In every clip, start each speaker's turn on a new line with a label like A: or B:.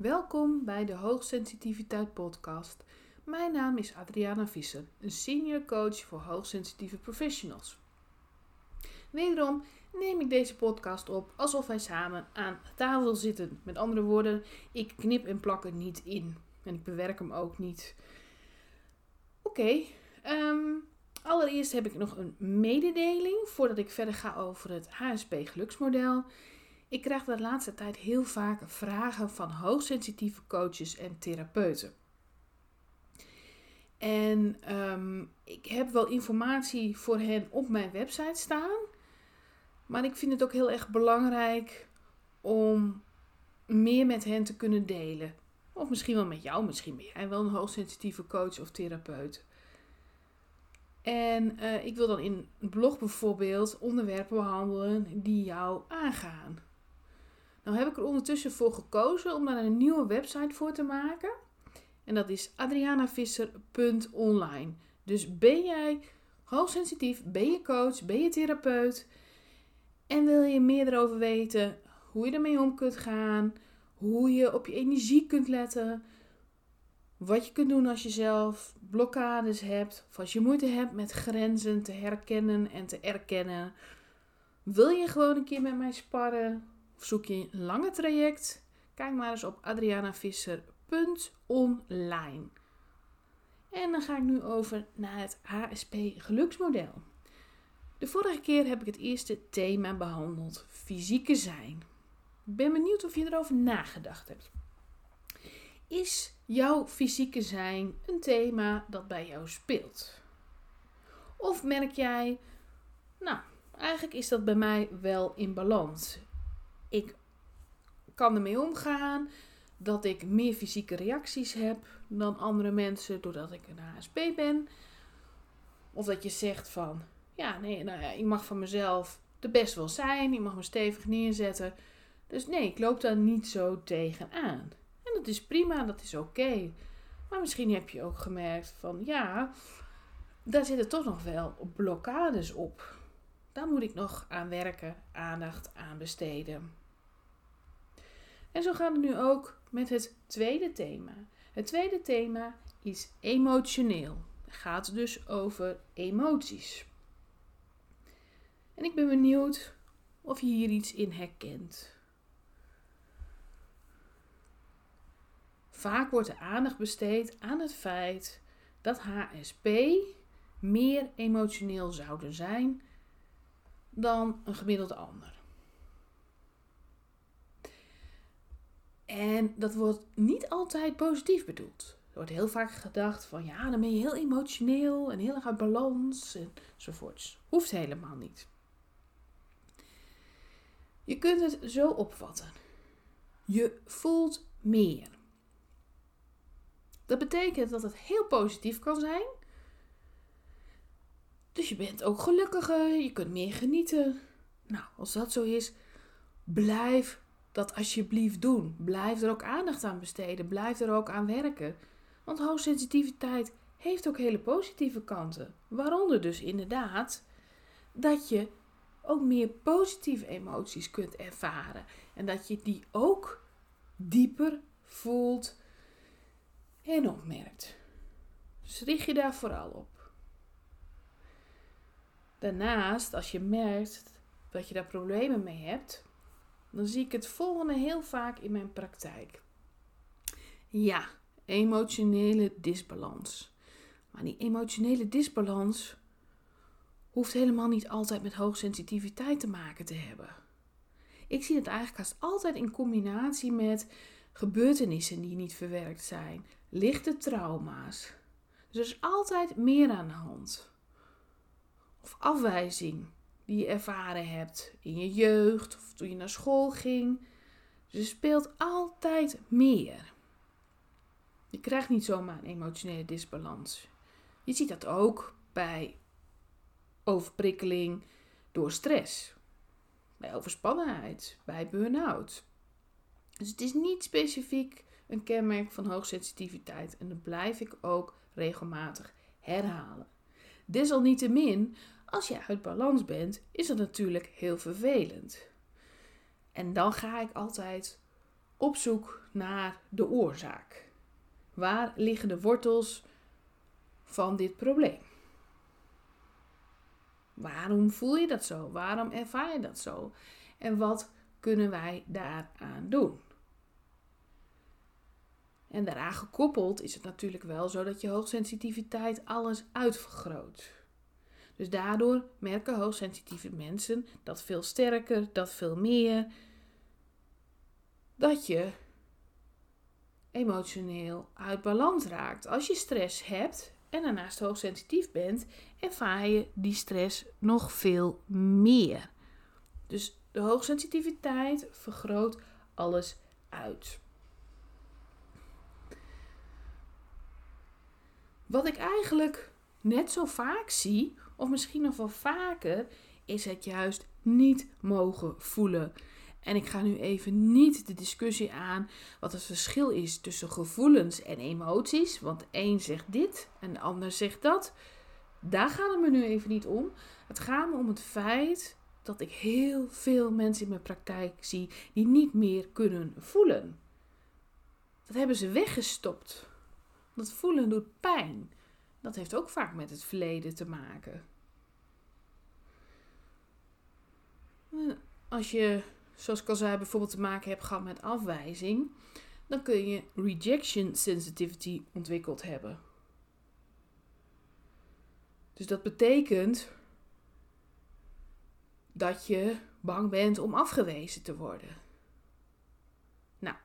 A: Welkom bij de Hoogsensitiviteit Podcast. Mijn naam is Adriana Visser, een senior coach voor hoogsensitieve professionals. Wederom neem ik deze podcast op alsof wij samen aan tafel zitten. Met andere woorden, ik knip en plak er niet in en ik bewerk hem ook niet. Oké, ehm, allereerst heb ik nog een mededeling voordat ik verder ga over het HSP geluksmodel. Ik krijg de laatste tijd heel vaak vragen van hoogsensitieve coaches en therapeuten. En ehm, ik heb wel informatie voor hen op mijn website staan. Maar ik vind het ook heel erg belangrijk om meer met hen te kunnen delen. Of misschien wel met jou, misschien ben jij wel een hoogsensitieve coach of therapeut. En uh, ik wil dan in een blog bijvoorbeeld onderwerpen behandelen die jou aangaan. Nou heb ik er ondertussen voor gekozen om daar een nieuwe website voor te maken. En dat is adrianavisser.online. Dus ben jij hoogsensitief, ben je coach, ben je therapeut en wil je meer erover weten hoe je ermee om kunt gaan, hoe je op je energie kunt letten, wat je kunt doen als je zelf blokkades hebt of als je moeite hebt met grenzen te herkennen en te erkennen. Wil je gewoon een keer met mij sparren? Of zoek je een lange traject? Kijk maar eens op adrianavisser.online. En dan ga ik nu over naar het HSP geluksmodel. De vorige keer heb ik het eerste thema behandeld, fysieke zijn. Ik ben benieuwd of je erover nagedacht hebt. Is jouw fysieke zijn een thema dat bij jou speelt? Of merk jij, nou, eigenlijk is dat bij mij wel in balans ik kan ermee omgaan dat ik meer fysieke reacties heb dan andere mensen doordat ik een HSP ben. Of dat je zegt van, ja, nee, nou ja, ik mag van mezelf de best wel zijn, ik mag me stevig neerzetten. Dus nee, ik loop daar niet zo tegenaan. En dat is prima, dat is oké. Maar misschien heb je ook gemerkt van, ja, daar zitten toch nog wel blokkades op. Daar moet ik nog aan werken, aandacht aan besteden. En zo gaat het nu ook met het tweede thema. Het tweede thema is emotioneel. Het gaat dus over emoties. En ik ben benieuwd of je hier iets in herkent. Vaak wordt de aandacht besteed aan het feit dat HSP meer emotioneel zouden zijn dan een gemiddelde ander. En dat wordt niet altijd positief bedoeld. Er wordt heel vaak gedacht van ja, dan ben je heel emotioneel en heel erg uit balans enzovoorts. Hoeft helemaal niet. Je kunt het zo opvatten. Je voelt meer. Dat betekent dat het heel positief kan zijn. Dus je bent ook gelukkiger, je kunt meer genieten. Nou, als dat zo is, blijf dat alsjeblieft doen. Blijf er ook aandacht aan besteden. Blijf er ook aan werken. Want hoogsensitiviteit heeft ook hele positieve kanten. Waaronder dus inderdaad dat je ook meer positieve emoties kunt ervaren. En dat je die ook dieper voelt en opmerkt. Dus richt je daar vooral op. Daarnaast, als je merkt dat je daar problemen mee hebt, dan zie ik het volgende heel vaak in mijn praktijk. Ja, emotionele disbalans. Maar die emotionele disbalans hoeft helemaal niet altijd met hoogsensitiviteit te maken te hebben. Ik zie het eigenlijk altijd in combinatie met gebeurtenissen die niet verwerkt zijn, lichte trauma's. Dus er is altijd meer aan de hand. Of afwijzing die je ervaren hebt in je jeugd of toen je naar school ging. Dus er speelt altijd meer. Je krijgt niet zomaar een emotionele disbalans. Je ziet dat ook bij overprikkeling door stress, bij overspannenheid, bij burn-out. Dus het is niet specifiek een kenmerk van hoogsensitiviteit en dat blijf ik ook regelmatig herhalen. Desalniettemin als je uit balans bent, is dat natuurlijk heel vervelend. En dan ga ik altijd op zoek naar de oorzaak. Waar liggen de wortels van dit probleem? Waarom voel je dat zo? Waarom ervaar je dat zo? En wat kunnen wij daaraan doen? En daaraan gekoppeld is het natuurlijk wel zo dat je hoogsensitiviteit alles uitvergroot. Dus daardoor merken hoogsensitieve mensen dat veel sterker, dat veel meer. Dat je emotioneel uit balans raakt. Als je stress hebt en daarnaast hoogsensitief bent, ervaar je die stress nog veel meer. Dus de hoogsensitiviteit vergroot alles uit. Wat ik eigenlijk net zo vaak zie, of misschien nog wel vaker, is het juist niet mogen voelen. En ik ga nu even niet de discussie aan wat het verschil is tussen gevoelens en emoties. Want een zegt dit en de ander zegt dat. Daar gaat het me nu even niet om. Het gaat me om het feit dat ik heel veel mensen in mijn praktijk zie die niet meer kunnen voelen. Dat hebben ze weggestopt. Dat voelen doet pijn. Dat heeft ook vaak met het verleden te maken. Als je, zoals ik al zei, bijvoorbeeld te maken hebt gehad met afwijzing, dan kun je rejection sensitivity ontwikkeld hebben. Dus dat betekent dat je bang bent om afgewezen te worden. Nou,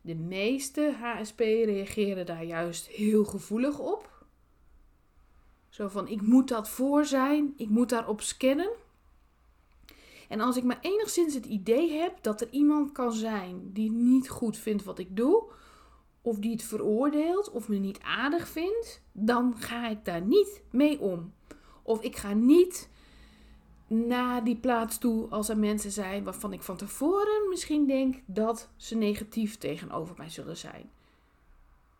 A: de meeste HSP reageren daar juist heel gevoelig op. Zo van: ik moet dat voor zijn, ik moet daarop scannen. En als ik maar enigszins het idee heb dat er iemand kan zijn die niet goed vindt wat ik doe, of die het veroordeelt of me niet aardig vindt, dan ga ik daar niet mee om. Of ik ga niet naar die plaats toe als er mensen zijn waarvan ik van tevoren misschien denk dat ze negatief tegenover mij zullen zijn.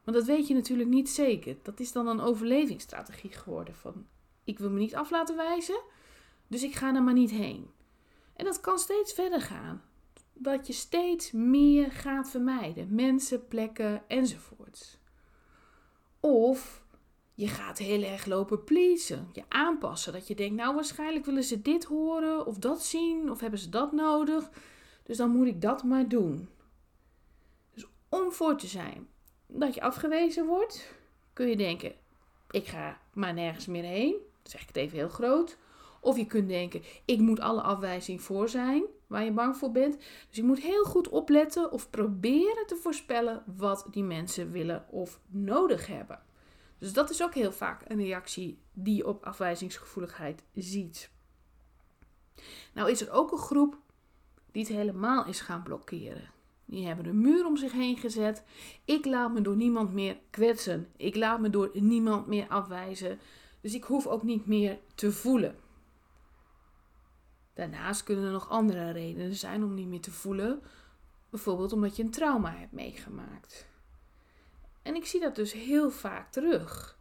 A: Maar dat weet je natuurlijk niet zeker. Dat is dan een overlevingsstrategie geworden van ik wil me niet af laten wijzen, dus ik ga er maar niet heen. En dat kan steeds verder gaan. Dat je steeds meer gaat vermijden. Mensen, plekken enzovoorts. Of je gaat heel erg lopen pleasen. Je aanpassen. Dat je denkt, nou waarschijnlijk willen ze dit horen of dat zien. Of hebben ze dat nodig. Dus dan moet ik dat maar doen. Dus om voor te zijn dat je afgewezen wordt, kun je denken, ik ga maar nergens meer heen. Zeg ik het even heel groot. Of je kunt denken, ik moet alle afwijzing voor zijn waar je bang voor bent. Dus je moet heel goed opletten of proberen te voorspellen wat die mensen willen of nodig hebben. Dus dat is ook heel vaak een reactie die je op afwijzingsgevoeligheid ziet. Nou is er ook een groep die het helemaal is gaan blokkeren. Die hebben een muur om zich heen gezet. Ik laat me door niemand meer kwetsen. Ik laat me door niemand meer afwijzen. Dus ik hoef ook niet meer te voelen. Daarnaast kunnen er nog andere redenen zijn om niet meer te voelen. Bijvoorbeeld omdat je een trauma hebt meegemaakt. En ik zie dat dus heel vaak terug.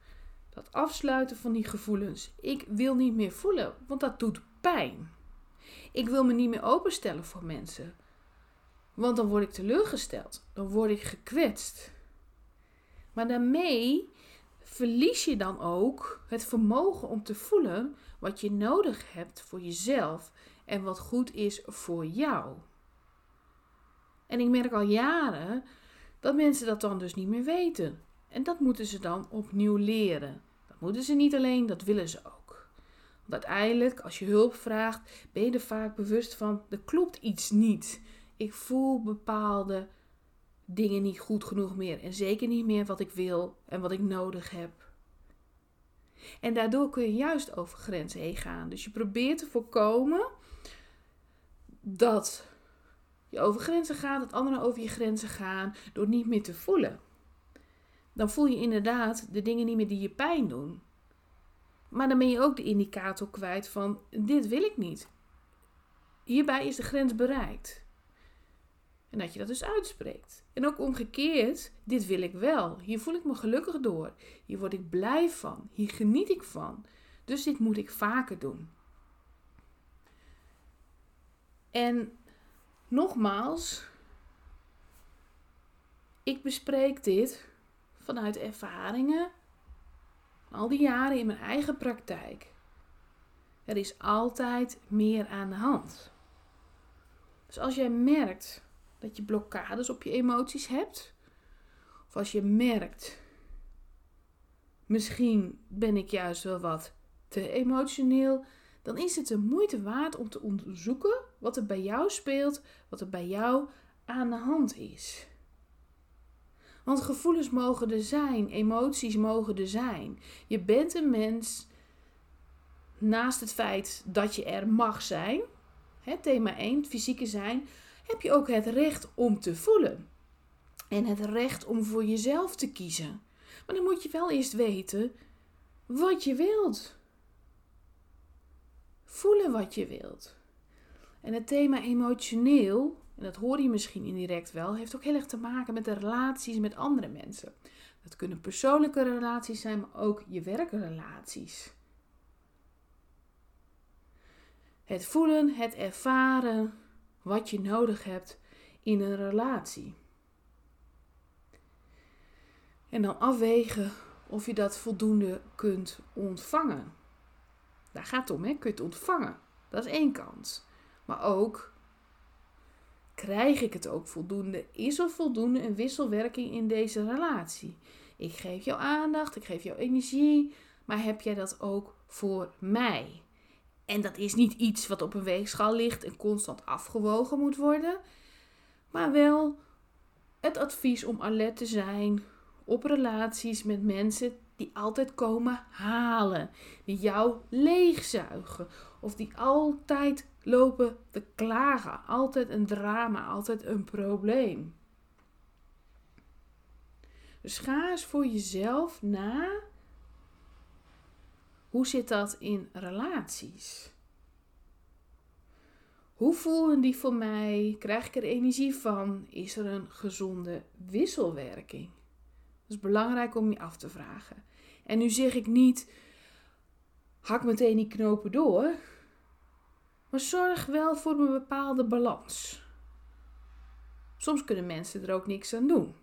A: Dat afsluiten van die gevoelens. Ik wil niet meer voelen, want dat doet pijn. Ik wil me niet meer openstellen voor mensen. Want dan word ik teleurgesteld. Dan word ik gekwetst. Maar daarmee verlies je dan ook het vermogen om te voelen wat je nodig hebt voor jezelf en wat goed is voor jou. En ik merk al jaren dat mensen dat dan dus niet meer weten. En dat moeten ze dan opnieuw leren. Dat moeten ze niet alleen, dat willen ze ook. Want uiteindelijk, als je hulp vraagt, ben je er vaak bewust van: er klopt iets niet. Ik voel bepaalde dingen niet goed genoeg meer. En zeker niet meer wat ik wil en wat ik nodig heb. En daardoor kun je juist over grenzen heen gaan. Dus je probeert te voorkomen dat je over grenzen gaat, dat anderen over je grenzen gaan, door niet meer te voelen. Dan voel je inderdaad de dingen niet meer die je pijn doen. Maar dan ben je ook de indicator kwijt van dit wil ik niet. Hierbij is de grens bereikt. En dat je dat dus uitspreekt. En ook omgekeerd, dit wil ik wel. Hier voel ik me gelukkig door. Hier word ik blij van. Hier geniet ik van. Dus dit moet ik vaker doen. En nogmaals, ik bespreek dit vanuit ervaringen al die jaren in mijn eigen praktijk. Er is altijd meer aan de hand. Dus als jij merkt dat je blokkades op je emoties hebt, of als je merkt, misschien ben ik juist wel wat te emotioneel, dan is het de moeite waard om te onderzoeken wat er bij jou speelt, wat er bij jou aan de hand is. Want gevoelens mogen er zijn, emoties mogen er zijn. Je bent een mens, naast het feit dat je er mag zijn, hè, thema 1, het fysieke zijn, heb je ook het recht om te voelen. En het recht om voor jezelf te kiezen. Maar dan moet je wel eerst weten wat je wilt. Voelen wat je wilt. En het thema emotioneel en dat hoor je misschien indirect wel, heeft ook heel erg te maken met de relaties met andere mensen. Dat kunnen persoonlijke relaties zijn, maar ook je werkrelaties. Het voelen, het ervaren wat je nodig hebt in een relatie. En dan afwegen of je dat voldoende kunt ontvangen. Daar gaat het om, hè? kun je het ontvangen. Dat is één kant. Maar ook Krijg ik het ook voldoende? Is er voldoende een wisselwerking in deze relatie? Ik geef jou aandacht, ik geef jou energie, maar heb jij dat ook voor mij? En dat is niet iets wat op een weegschaal ligt en constant afgewogen moet worden, maar wel het advies om alert te zijn op relaties met mensen die altijd komen halen, die jou leegzuigen of die altijd lopen te klagen. Altijd een drama, altijd een probleem. Dus ga eens voor jezelf na. Hoe zit dat in relaties? Hoe voelen die voor mij? Krijg ik er energie van? Is er een gezonde wisselwerking? Dat is belangrijk om je af te vragen. En nu zeg ik niet, hak meteen die knopen door. Maar zorg wel voor een bepaalde balans. Soms kunnen mensen er ook niks aan doen.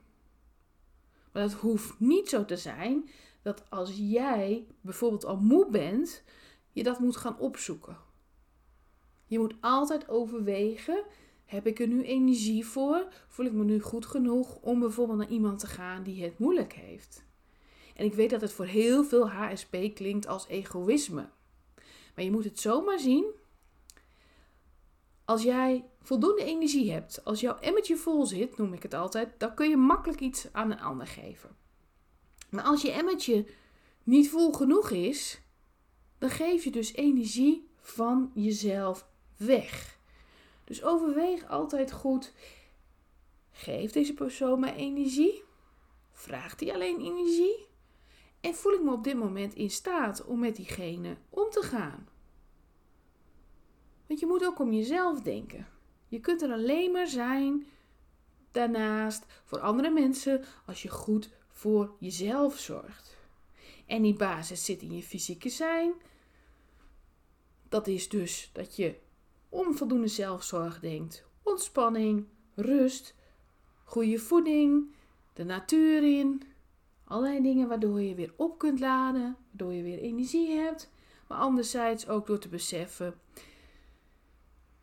A: Maar dat hoeft niet zo te zijn dat als jij bijvoorbeeld al moe bent, je dat moet gaan opzoeken. Je moet altijd overwegen: heb ik er nu energie voor? Voel ik me nu goed genoeg om bijvoorbeeld naar iemand te gaan die het moeilijk heeft? En ik weet dat het voor heel veel HSP klinkt als egoïsme. Maar je moet het zomaar zien als jij voldoende energie hebt, als jouw emmertje vol zit, noem ik het altijd, dan kun je makkelijk iets aan een ander geven. Maar als je emmertje niet vol genoeg is, dan geef je dus energie van jezelf weg. Dus overweeg altijd goed: geeft deze persoon mij energie? Vraagt hij alleen energie? En voel ik me op dit moment in staat om met diegene om te gaan? Want je moet ook om jezelf denken. Je kunt er alleen maar zijn daarnaast voor andere mensen als je goed voor jezelf zorgt. En die basis zit in je fysieke zijn. Dat is dus dat je om voldoende zelfzorg denkt. Ontspanning, rust, goede voeding, de natuur in. Allerlei dingen waardoor je weer op kunt laden, waardoor je weer energie hebt. Maar anderzijds ook door te beseffen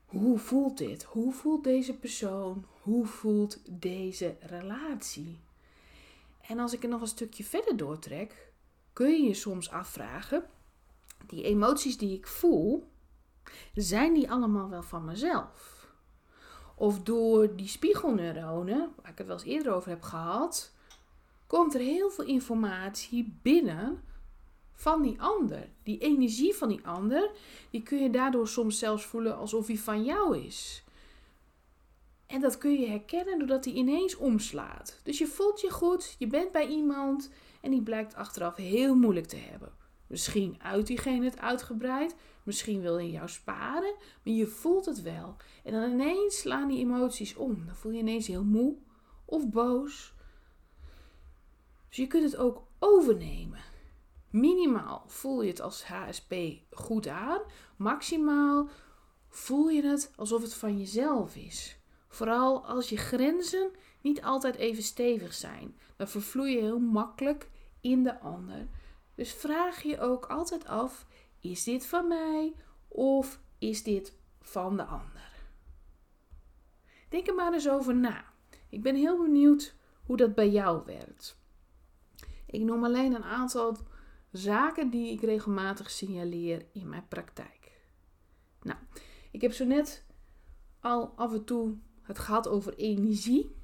A: hoe voelt dit? Hoe voelt deze persoon? Hoe voelt deze relatie? En als ik er nog een stukje verder doortrek, kun je je soms afvragen: die emoties die ik voel, zijn die allemaal wel van mezelf? Of door die spiegelneuronen, waar ik het wel eens eerder over heb gehad, komt er heel veel informatie binnen van die ander. Die energie van die ander, die kun je daardoor soms zelfs voelen alsof hij van jou is. En dat kun je herkennen doordat hij ineens omslaat. Dus je voelt je goed, je bent bij iemand en die blijkt achteraf heel moeilijk te hebben. Misschien uit diegene het uitgebreid, misschien wil hij jou sparen, maar je voelt het wel. En dan ineens slaan die emoties om. Dan voel je ineens heel moe of boos. Dus je kunt het ook overnemen. Minimaal voel je het als HSP goed aan. Maximaal voel je het alsof het van jezelf is. Vooral als je grenzen niet altijd even stevig zijn. Dan vervloei je heel makkelijk in de ander. Dus vraag je ook altijd af: is dit van mij of is dit van de ander? Denk er maar eens over na. Ik ben heel benieuwd hoe dat bij jou werkt. Ik noem alleen een aantal zaken die ik regelmatig signaleer in mijn praktijk. Nou, ik heb zo net al af en toe het gehad over energie.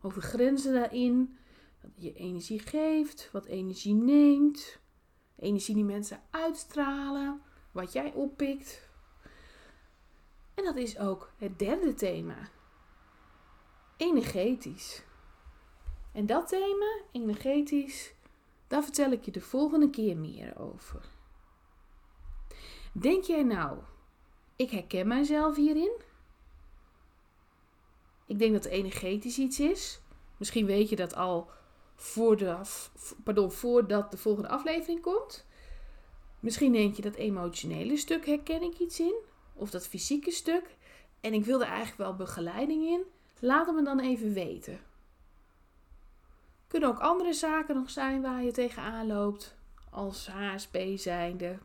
A: Over grenzen daarin. Dat je energie geeft, wat energie neemt. Energie die mensen uitstralen. Wat jij oppikt. En dat is ook het derde thema. Energetisch. En dat thema, energetisch, daar vertel ik je de volgende keer meer over. Denk jij nou, ik herken mijzelf hierin? Ik denk dat het energetisch iets is. Misschien weet je dat al voordat, pardon, voordat de volgende aflevering komt. Misschien denk je dat emotionele stuk herken ik iets in. Of dat fysieke stuk. En ik wil er eigenlijk wel begeleiding in. Laat het me dan even weten. Kunnen ook andere zaken nog zijn waar je tegenaan loopt. Als HSP zijnde.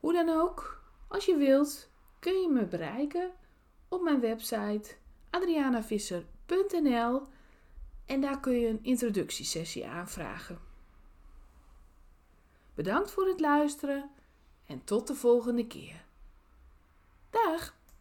A: Hoe dan ook, als je wilt, kun je me bereiken op mijn website adrianavisser.nl en daar kun je een introductiesessie aanvragen. Bedankt voor het luisteren en tot de volgende keer. Dag!